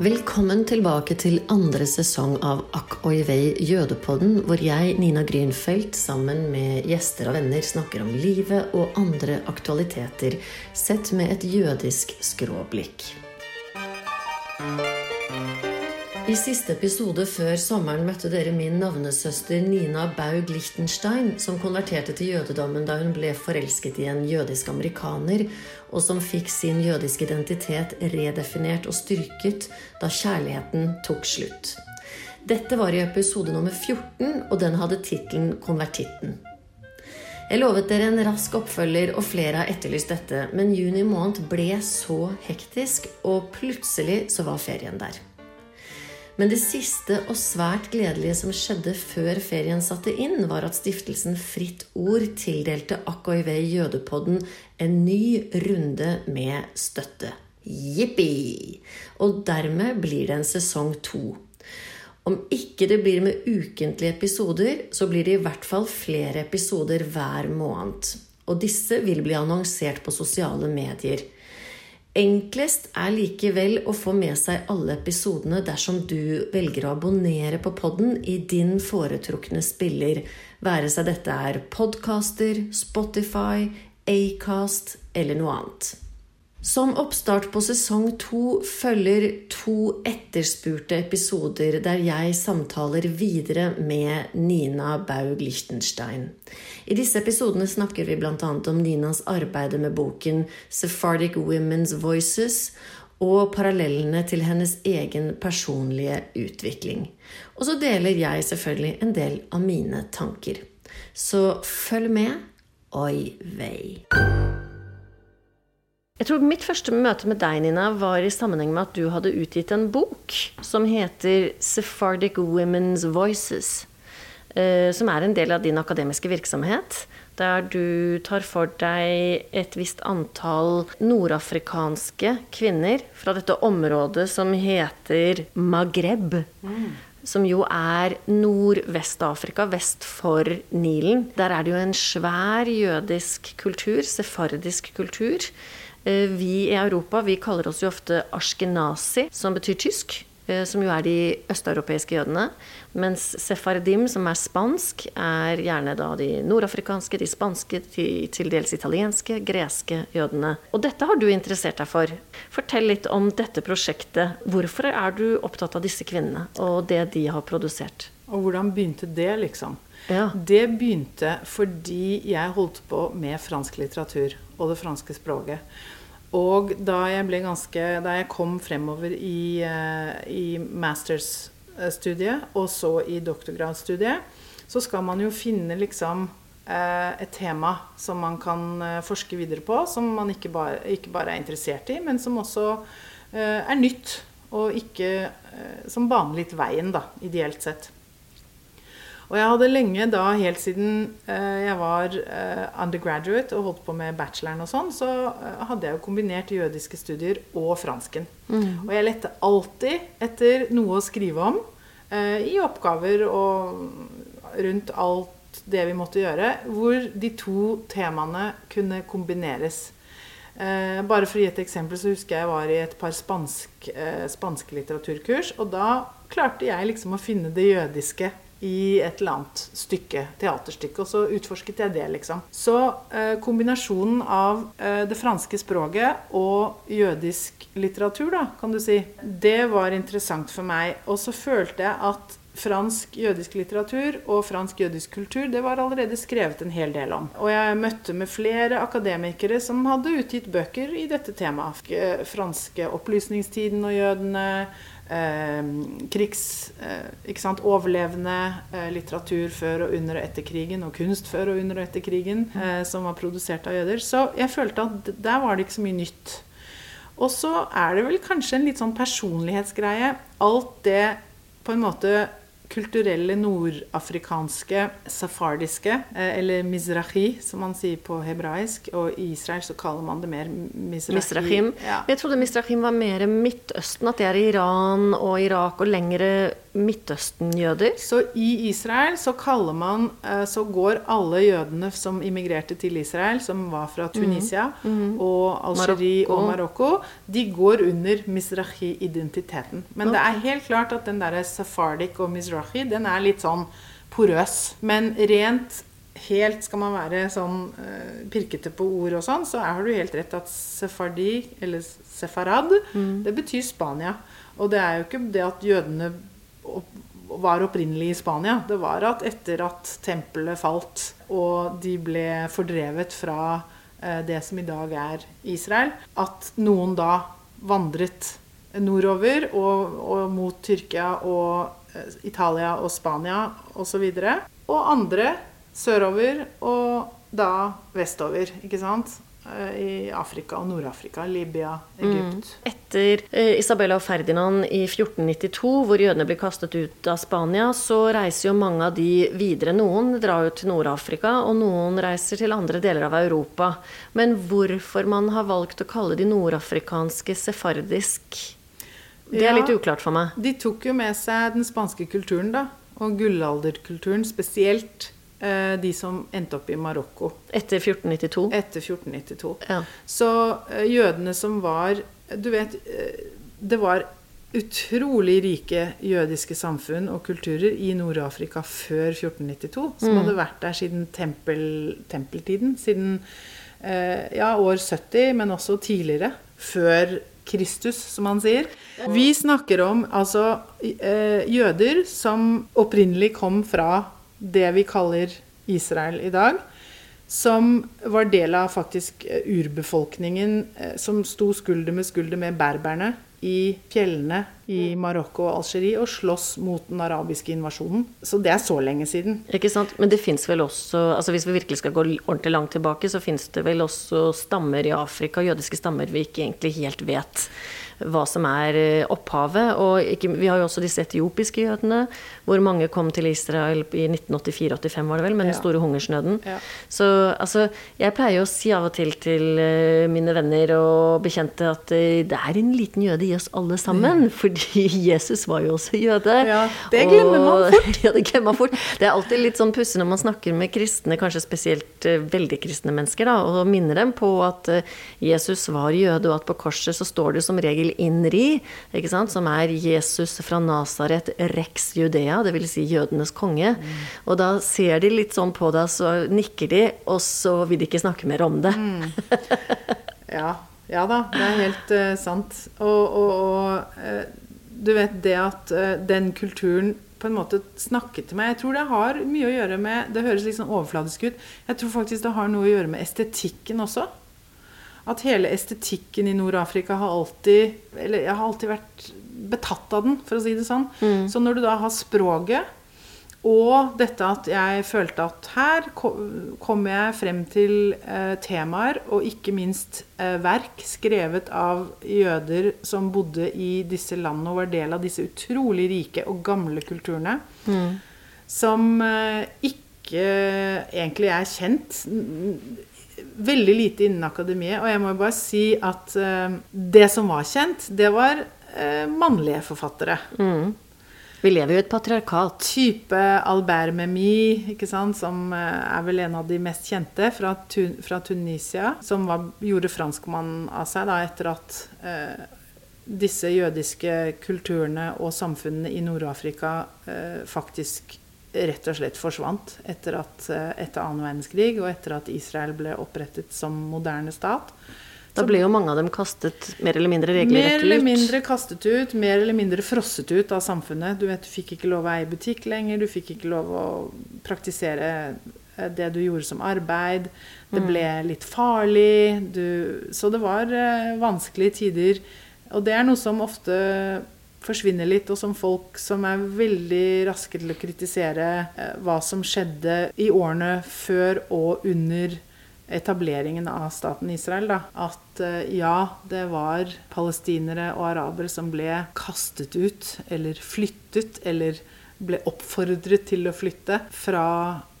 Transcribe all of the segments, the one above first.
Velkommen tilbake til andre sesong av Akk oi vei jødepodden, hvor jeg, Nina Grünfeldt, sammen med gjester og venner snakker om livet og andre aktualiteter sett med et jødisk skråblikk. I siste episode før sommeren møtte dere min navnesøster Nina Baug Lichtenstein, som konverterte til jødedommen da hun ble forelsket i en jødisk amerikaner, og som fikk sin jødiske identitet redefinert og styrket da kjærligheten tok slutt. Dette var i episode nummer 14, og den hadde tittelen 'Konvertitten'. Jeg lovet dere en rask oppfølger, og flere har etterlyst dette, men juni måned ble så hektisk, og plutselig så var ferien der. Men det siste og svært gledelige som skjedde før ferien satte inn, var at stiftelsen Fritt Ord tildelte AKIV Jødepodden en ny runde med støtte. Jippi! Og dermed blir det en sesong to. Om ikke det blir med ukentlige episoder, så blir det i hvert fall flere episoder hver måned. Og disse vil bli annonsert på sosiale medier. Enklest er likevel å få med seg alle episodene dersom du velger å abonnere på podden i din foretrukne spiller, være seg dette er podcaster, Spotify, Acast eller noe annet. Som oppstart på sesong to følger to etterspurte episoder der jeg samtaler videre med Nina Baug Lichtenstein. I disse episodene snakker vi bl.a. om Ninas arbeid med boken Sephardic Women's Voices og parallellene til hennes egen personlige utvikling. Og så deler jeg selvfølgelig en del av mine tanker. Så følg med. Oi vei. Jeg tror mitt første møte med deg, Nina, var i sammenheng med at du hadde utgitt en bok som heter Sephardic Women's Voices. Som er en del av din akademiske virksomhet. Der du tar for deg et visst antall nordafrikanske kvinner fra dette området som heter Maghreb. Mm. Som jo er Nordvest-Afrika, vest for Nilen. Der er det jo en svær jødisk kultur, sefardisk kultur. Vi i Europa vi kaller oss jo ofte ashkenazi, som betyr tysk. Som jo er de østeuropeiske jødene. Mens sefardim, som er spansk, er gjerne da de nordafrikanske, de spanske, de til dels italienske, greske jødene. Og dette har du interessert deg for. Fortell litt om dette prosjektet. Hvorfor er du opptatt av disse kvinnene og det de har produsert? Og hvordan begynte det, liksom? Ja. Det begynte fordi jeg holdt på med fransk litteratur og det franske språket. Og da jeg, ganske, da jeg kom fremover i, i masterstudiet og så i doktorgradsstudiet, så skal man jo finne liksom et tema som man kan forske videre på, som man ikke bare, ikke bare er interessert i, men som også er nytt, og ikke, som baner litt veien, da, ideelt sett. Og jeg hadde lenge da, helt siden eh, jeg var eh, undergraduate og holdt på med bacheloren og sånn, så eh, hadde jeg jo kombinert jødiske studier og fransken. Mm. Og jeg lette alltid etter noe å skrive om i oppgaver og rundt alt det vi måtte gjøre, hvor de to temaene kunne kombineres. bare for å gi et eksempel, så husker jeg jeg var i et par spansk, spanske litteraturkurs, og da klarte jeg liksom å finne det jødiske i et eller annet stykke, teaterstykke. Og så utforsket jeg det, liksom. Så eh, kombinasjonen av eh, det franske språket og jødisk litteratur, da, kan du si, det var interessant for meg. Og så følte jeg at fransk jødisk litteratur og fransk jødisk kultur det var allerede skrevet en hel del om. Og jeg møtte med flere akademikere som hadde utgitt bøker i dette temaet. Franske opplysningstiden og jødene, eh, krigs... Eh, sant, overlevende eh, litteratur før og under og etter krigen, og kunst før og under og etter krigen, eh, som var produsert av jøder. Så jeg følte at der var det ikke så mye nytt. Og så er det vel kanskje en litt sånn personlighetsgreie. Alt det på en måte kulturelle nordafrikanske, safardiske, eh, eller mizrahi, som man sier på hebraisk. Og i Israel så kaller man det mer mizrahi. Misrahim. Ja. Jeg trodde mizrahim var mer Midtøsten, at det er Iran og Irak og lengre Midtøsten-jøder? Så i Israel så kaller man eh, Så går alle jødene som immigrerte til Israel, som var fra Tunisia og Algerie og Marokko, de går under Mizrahi-identiteten. Men det er helt klart at den derre safardik og Mizrahi, den er litt sånn porøs. Men rent helt skal man være sånn eh, pirkete på ord og sånn, så har du helt rett at sefardi, eller sefarad, det betyr Spania. Og det er jo ikke det at jødene var opprinnelig i Spania. Det var at etter at tempelet falt, og de ble fordrevet fra eh, det som i dag er Israel, at noen da vandret nordover og, og mot Tyrkia og eh, Italia og Spania osv. Og, så og andre sørover og da vestover, ikke sant? Eh, I Afrika og Nord-Afrika. Libya, Egypt. Etter eh, Isabella og Ferdinand i 1492, hvor jødene blir kastet ut av Spania, så reiser jo mange av de videre. Noen drar jo til Nord-Afrika, og noen reiser til andre deler av Europa. Men hvorfor man har valgt å kalle de nordafrikanske sefardisk, det er Ja. litt uklart for meg. De tok jo med seg den spanske kulturen, da. Og gullalderkulturen, spesielt de som endte opp i Marokko Etter 1492. etter 1492. Ja. Så eh, jødene som var Du vet, eh, det var utrolig rike jødiske samfunn og kulturer i Nord-Afrika før 1492, som hadde vært der siden tempel, tempeltiden. Siden eh, ja, år 70, men også tidligere. Før Kristus, som han sier. Vi snakker om altså eh, jøder som opprinnelig kom fra det vi kaller Israel i dag som var del av faktisk eh, urbefolkningen eh, som sto skulder med skulder med berberne i fjellene i Marokko og Algerie og slåss mot den arabiske invasjonen. Så det er så lenge siden. Ikke sant? Men det fins vel også altså Hvis vi virkelig skal gå ordentlig langt tilbake, så fins det vel også stammer i Afrika, jødiske stammer, vi ikke egentlig helt vet hva som er eh, opphavet. Og ikke, vi har jo også disse etiopiske jødene, hvor mange kom til Israel i 1984-85, var det vel, med den store hungersnøden. Ja. Så altså, jeg pleier jo å si av og til til eh, mine venner og bekjente at eh, det er en liten jøde i oss alle sammen. Fordi Jesus var jo også jøde. Ja, det glemmer man fort. ja, det glemmer man fort. Det er alltid litt sånn pussig når man snakker med kristne, kanskje spesielt veldig kristne mennesker, da, og minner dem på at Jesus var jøde, og at på korset så står det som regel INRI, som er Jesus fra Nasaret rex Judea, dvs. Si jødenes konge. Og da ser de litt sånn på deg, så nikker de, og så vil de ikke snakke mer om det. Ja, ja da, det er helt uh, sant. Og, og, og eh, du vet det at uh, den kulturen på en måte snakket til meg Jeg tror det har mye å gjøre med Det høres litt sånn overfladisk ut. Jeg tror faktisk det har noe å gjøre med estetikken også. At hele estetikken i Nord-Afrika har alltid Eller jeg har alltid vært betatt av den, for å si det sånn. Så når du da har språket og dette at jeg følte at her kommer jeg frem til eh, temaer, og ikke minst eh, verk skrevet av jøder som bodde i disse landene og var del av disse utrolig rike og gamle kulturene, som eh, ikke egentlig er kjent. Veldig lite innen akademiet. Og jeg må bare si at eh, det som var kjent, det var eh, mannlige forfattere Vi lever jo i et patriarkat. type Albert Memmi, som eh, er vel en av de mest kjente fra, Tun fra Tunisia, som var, gjorde franskmannen av seg da, etter at eh, disse jødiske kulturene og samfunnene i Nord-Afrika eh, faktisk rett og slett forsvant etter, at, eh, etter annen verdenskrig, og etter at Israel ble opprettet som moderne stat. Da ble jo mange av dem kastet mer eller mindre Mer regelrett ut. eller mindre kastet ut, mer eller mindre frosset ut av samfunnet. Du vet, du fikk ikke lov å eie butikk lenger, du fikk ikke lov å praktisere eh, det du gjorde som arbeid. Det ble litt farlig. Du, så det var eh, vanskelige tider. Og det er noe som ofte forsvinner litt, og som folk som er veldig raske til å kritisere eh, hva som skjedde i årene før og under etableringen av staten Israel, da, at eh, ja, det var palestinere og arabere som ble kastet ut, eller flyttet, eller ble oppfordret til å flytte fra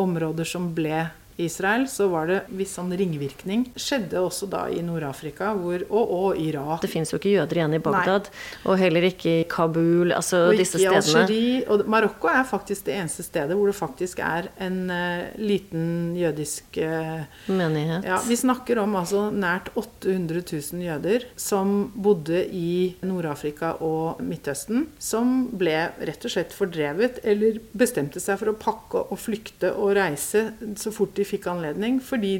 områder som ble Israel, så var det viss sånn ringvirkning. Skjedde også da i Nord-Afrika hvor, og, og Irak. Det fins jo ikke jøder igjen i Bagdad, Nei. og heller ikke i Kabul, altså og disse stedene. Algerie, og Marokko er faktisk det eneste stedet hvor det faktisk er en uh, liten jødisk uh, Menighet. Ja, vi snakker om altså nært 800 000 jøder som bodde i Nord-Afrika og Midtøsten, som ble rett og slett fordrevet, eller bestemte seg for å pakke og flykte og reise så fort de fikk anledning, fordi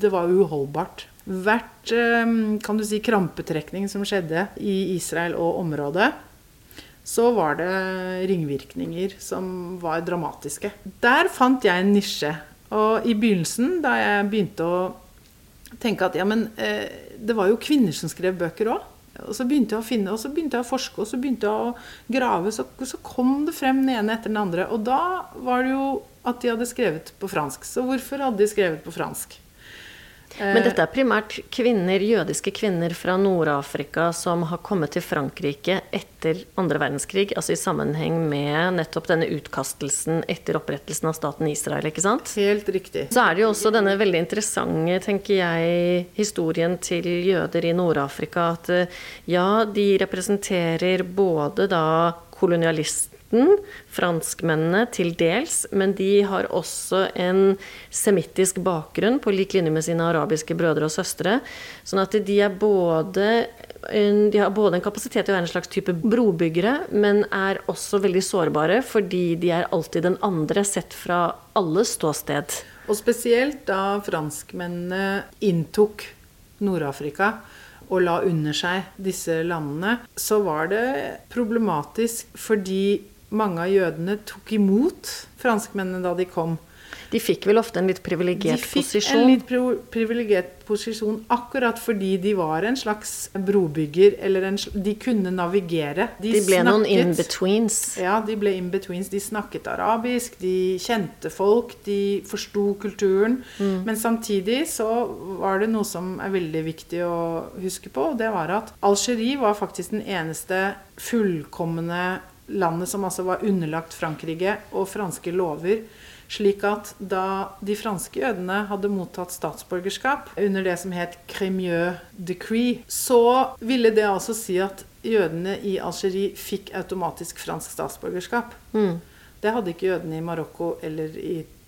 det var uholdbart. Hvert ehm, kan du si, krampetrekning som skjedde i Israel og området, så var det ringvirkninger som var dramatiske. Der fant jeg en nisje. Og i begynnelsen, da jeg begynte å tenke at ja, men eh, det var jo kvinner som skrev bøker òg. Og så begynte jeg å finne, og så begynte jeg å forske, og så begynte jeg å grave. Så, så kom det frem den ene etter den andre. Og da var det jo at de hadde skrevet på fransk. Så hvorfor hadde de skrevet på fransk? Men dette er primært kvinner, jødiske kvinner fra Nord-Afrika som har kommet til Frankrike etter andre verdenskrig, altså i sammenheng med nettopp denne utkastelsen etter opprettelsen av staten Israel, ikke sant? Helt riktig. Så er det jo også denne veldig interessante, tenker jeg, historien til jøder i Nord-Afrika, at ja, de representerer både da kolonialist franskmennene til dels, men de har også en semittisk bakgrunn på lik linje med sine arabiske brødre og søstre. Sånn at de er både de har både en kapasitet til å være en slags type brobyggere, men er også veldig sårbare fordi de er alltid den andre sett fra alles ståsted. Og spesielt da franskmennene inntok Nord-Afrika og la under seg disse landene, så var det problematisk fordi mange av jødene tok imot franskmennene da de kom. De fikk vel ofte en litt privilegert posisjon? De fikk en litt privilegert posisjon akkurat fordi de var en slags brobygger, eller en, de kunne navigere. De, de ble snakket, noen in-betweens? Ja, de ble in-betweens. De snakket arabisk, de kjente folk, de forsto kulturen. Mm. Men samtidig så var det noe som er veldig viktig å huske på, og det var at Algerie var faktisk den eneste fullkomne landet som altså var underlagt Frankrike og franske lover. Slik at da de franske jødene hadde mottatt statsborgerskap under det som het Crémieux decree, så ville det altså si at jødene i Algerie fikk automatisk fransk statsborgerskap. Mm. Det hadde ikke jødene i Marokko eller i Tunisia.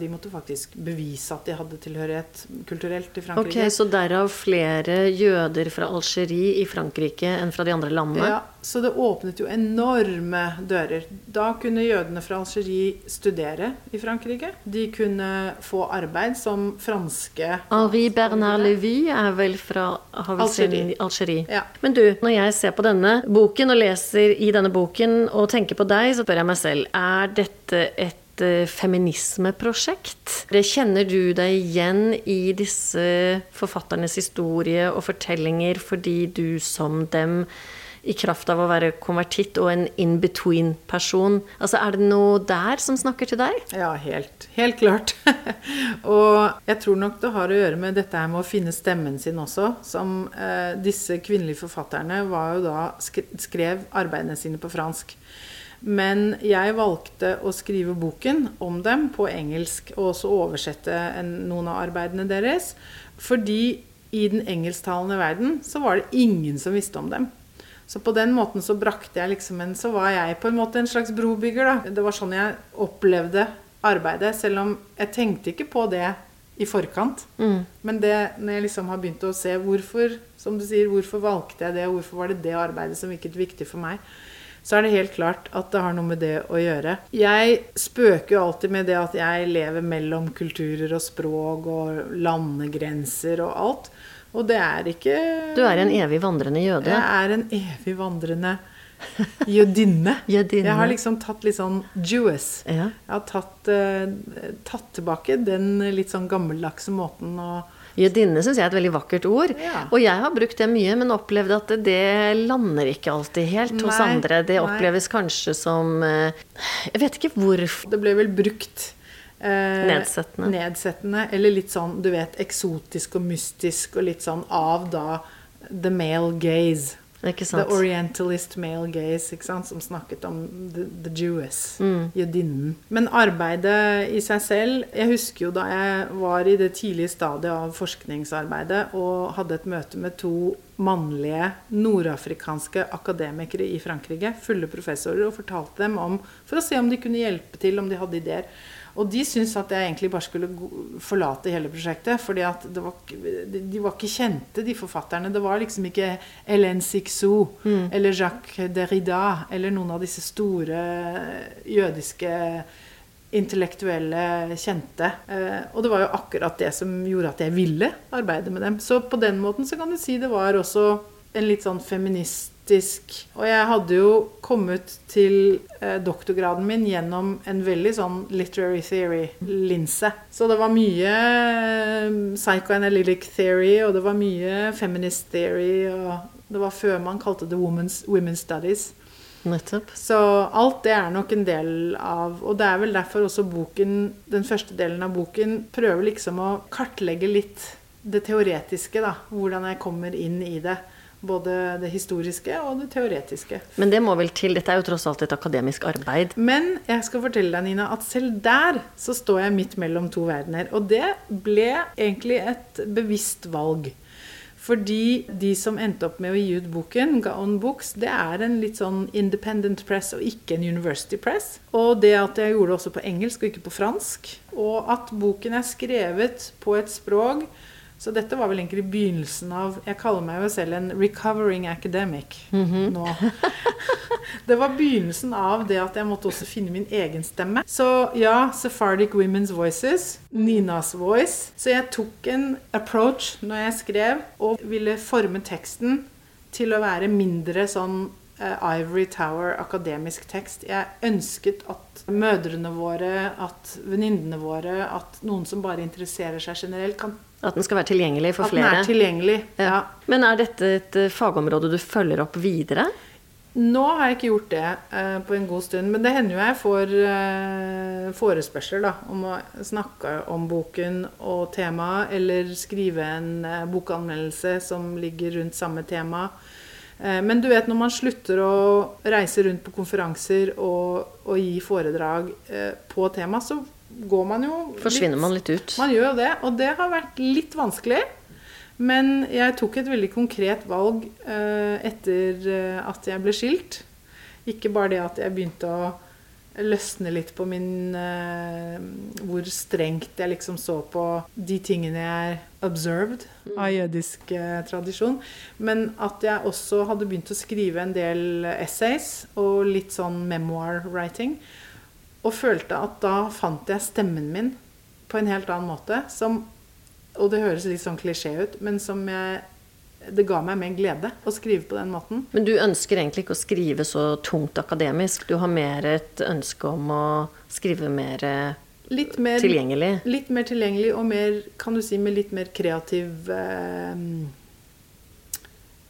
De måtte faktisk bevise at de hadde tilhørighet kulturelt til Frankrike. Ok, Så derav flere jøder fra Algerie i Frankrike enn fra de andre landene? Ja, så det åpnet jo enorme dører. Da kunne jødene fra Algerie studere i Frankrike. De kunne få arbeid som franske Henri Bernard Levy er vel fra Algerie. Algerie. Ja. Men du, når jeg ser på denne boken og leser i denne boken og tenker på deg, så spør jeg meg selv er dette et Eh, feminismeprosjekt. Kjenner du deg igjen i disse forfatternes historie og fortellinger fordi du som dem i kraft av å være konvertitt og en in-between-person. Altså, Er det noe der som snakker til deg? Ja, helt, helt klart. og jeg tror nok det har å gjøre med dette her med å finne stemmen sin også. Som eh, disse kvinnelige forfatterne var jo da skrev arbeidene sine på fransk. Men jeg valgte å skrive boken om dem på engelsk, og også oversette en, noen av arbeidene deres. Fordi i den engelsktalende verden så var det ingen som visste om dem. Så på den måten så brakte jeg liksom en Så var jeg på en måte en slags brobygger, da. Det var sånn jeg opplevde arbeidet. Selv om jeg tenkte ikke på det i forkant. Mm. Men det, når jeg liksom har begynt å se hvorfor, som du sier, hvorfor valgte jeg det, og hvorfor var det det arbeidet som virket viktig for meg, så er det helt klart at det har noe med det å gjøre. Jeg spøker jo alltid med det at jeg lever mellom kulturer og språk og landegrenser og alt. Og det er ikke Du er en evig vandrende jøde? Jeg er en evig vandrende jødinne. jødinne. Jeg har liksom tatt litt sånn Jewess. Ja. Jeg har tatt, uh, tatt tilbake den litt sånn gammeldagse måten å Jødinne syns jeg er et veldig vakkert ord. Ja. Og jeg har brukt det mye, men opplevd at det lander ikke alltid helt nei, hos andre. Det oppleves kanskje som eh, Jeg vet ikke hvorfor. Det ble vel brukt eh, nedsettende. nedsettende. Eller litt sånn, du vet, eksotisk og mystisk og litt sånn av da the male gaze. The Orientalist Male Gaze, som snakket om the, the Jewess, Mm. jødinnen. Men arbeidet i seg selv Jeg husker jo da jeg var i det tidlige stadiet av forskningsarbeidet og hadde et møte med to mannlige nordafrikanske akademikere i Frankrike, fulle professorer, og fortalte dem om For å se om de kunne hjelpe til, om de hadde ideer. Og de syntes at jeg egentlig bare skulle forlate hele prosjektet. ikke- de, var ikke kjente, de forfatterne. Det var liksom ikke Hélène Sixou eller Jacques Derrida eller noen av disse store jødiske intellektuelle kjente. Eh, og det var jo akkurat det som gjorde at jeg ville arbeide med dem. Så på den måten så kan du si det var også en litt sånn feministisk Og jeg hadde jo kommet til eh, doktorgraden min gjennom en veldig sånn literary theory-linse. Så det var mye eh, psychoanalytic theory, og det var mye feminist theory, og det var før man kalte det women's, women's studies. Nettopp. Så alt det er nok en del av Og det er vel derfor også boken, den første delen av boken prøver liksom å kartlegge litt det teoretiske, da. Hvordan jeg kommer inn i det. Både det historiske og det teoretiske. Men det må vel til. Dette er jo tross alt et akademisk arbeid. Men jeg skal fortelle deg, Nina, at selv der så står jeg midt mellom to verdener. Og det ble egentlig et bevisst valg. Fordi de som endte opp med å gi ut boken, Gaon Books, det er en litt sånn independent press og ikke en university press. Og det at jeg gjorde det også på engelsk og ikke på fransk. Og at boken er skrevet på et språk så dette var vel egentlig begynnelsen av Jeg kaller meg jo selv en recovering academic nå. Det var begynnelsen av det at jeg måtte også finne min egen stemme. Så ja, Sephardic Women's Voices. Ninas voice. Så jeg tok en approach når jeg skrev, og ville forme teksten til å være mindre sånn eh, Ivory Tower akademisk tekst. Jeg ønsket at mødrene våre, at venninnene våre, at noen som bare interesserer seg generelt, kan At den skal være tilgjengelig for at den er tilgjengelig. Ja. Men er dette et eh, fagområde du følger opp videre? Nå har jeg ikke gjort det eh, på en god stund, men det hender jo jeg får eh, forespørsel da, om å snakke om boken og temaet, eller skrive en eh, bokanmeldelse som ligger rundt samme tema. Eh, men du vet når man slutter å reise rundt på konferanser og, og gi foredrag eh, på tema, så går man jo Forsvinner man litt ut? man gjør jo det, og det har vært litt vanskelig. Men jeg tok et veldig konkret valg eh, etter eh, at jeg ble skilt. Ikke bare det at jeg begynte å løsne litt på min eh, Hvor strengt jeg liksom så på de tingene jeg observed av jødisk eh, tradisjon. Men at jeg også hadde begynt å skrive en del essays og litt sånn memoir writing. Og følte at da fant jeg stemmen min på en helt annen måte. Som, og det høres litt sånn klisjé ut, men som jeg Det ga meg mer glede å skrive på den måten. Men du ønsker egentlig ikke å skrive så tungt akademisk. Du har mer et ønske om å skrive mer eh, Litt mer, tilgjengelig. litt mer tilgjengelig og mer, kan du si, med litt mer kreativ eh,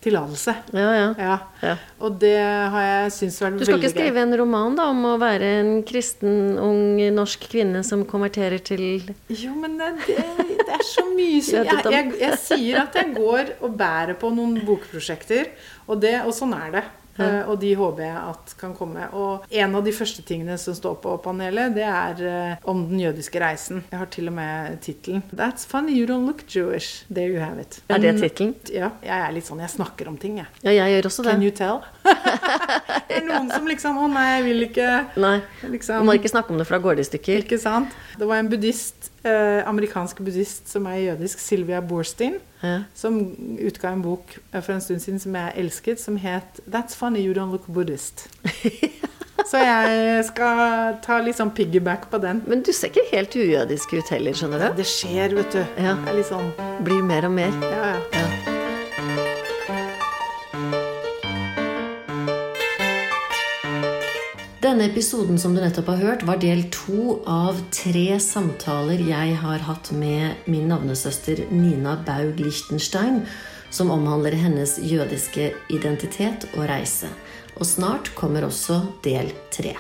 tillatelse. Ja, ja. Ja. ja. Og det har jeg syntes vært Du skal ikke skrive en roman da, om å være en kristen, ung norsk kvinne som konverterer til Jo, men det, det, det er så mye som jeg, jeg, jeg sier at jeg går og bærer på noen bokprosjekter, og, det, og sånn er det. Eh, og de håper jeg at kan komme. Og en av de første tingene som står på panelet, det er eh, om den jødiske reisen. Jeg har til og med tittelen. That's funny, you don't look Jewish. There you have it. Er det tittelen? Ja. Jeg er litt sånn, jeg snakker om ting, jeg. Ja, jeg gjør også det. Can you tell? det er noen som liksom Å nei, jeg vil ikke Nei. liksom Du må ikke snakke om det fra stykker. ikke sant? Det var en buddhist, eh, amerikansk buddhist som er jødisk, Sylvia Borstein, Ja. som utga en bok eh, for en stund siden som jeg elsket, som het 'That's funny you don't look Buddhist'. Så jeg skal ta litt sånn piggyback på den. Men du ser ikke helt ujødisk ut heller, skjønner du. Det skjer, vet du. Ja. Det er litt sånn Blir mer og mer. Ja, ja. Ja. Denne episoden som du nettopp har hørt, var del to av tre samtaler jeg har hatt med min navnesøster Nina Baug Lichtenstein, som omhandler hennes jødiske identitet og reise. Og snart kommer også del tre.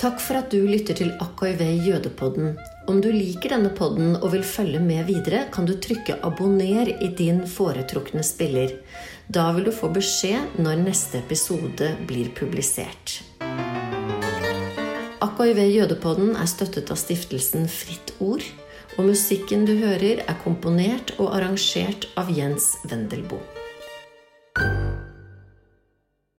Takk for at du lytter til AKV Jødepodden. Om du liker denne podden og vil følge med videre, kan du trykke 'abonner' i din foretrukne spiller. Da vil du få beskjed når neste episode blir publisert. AKIV Jødepodden er støttet av stiftelsen Fritt Ord, og musikken du hører, er komponert og arrangert av Jens Wendelboe.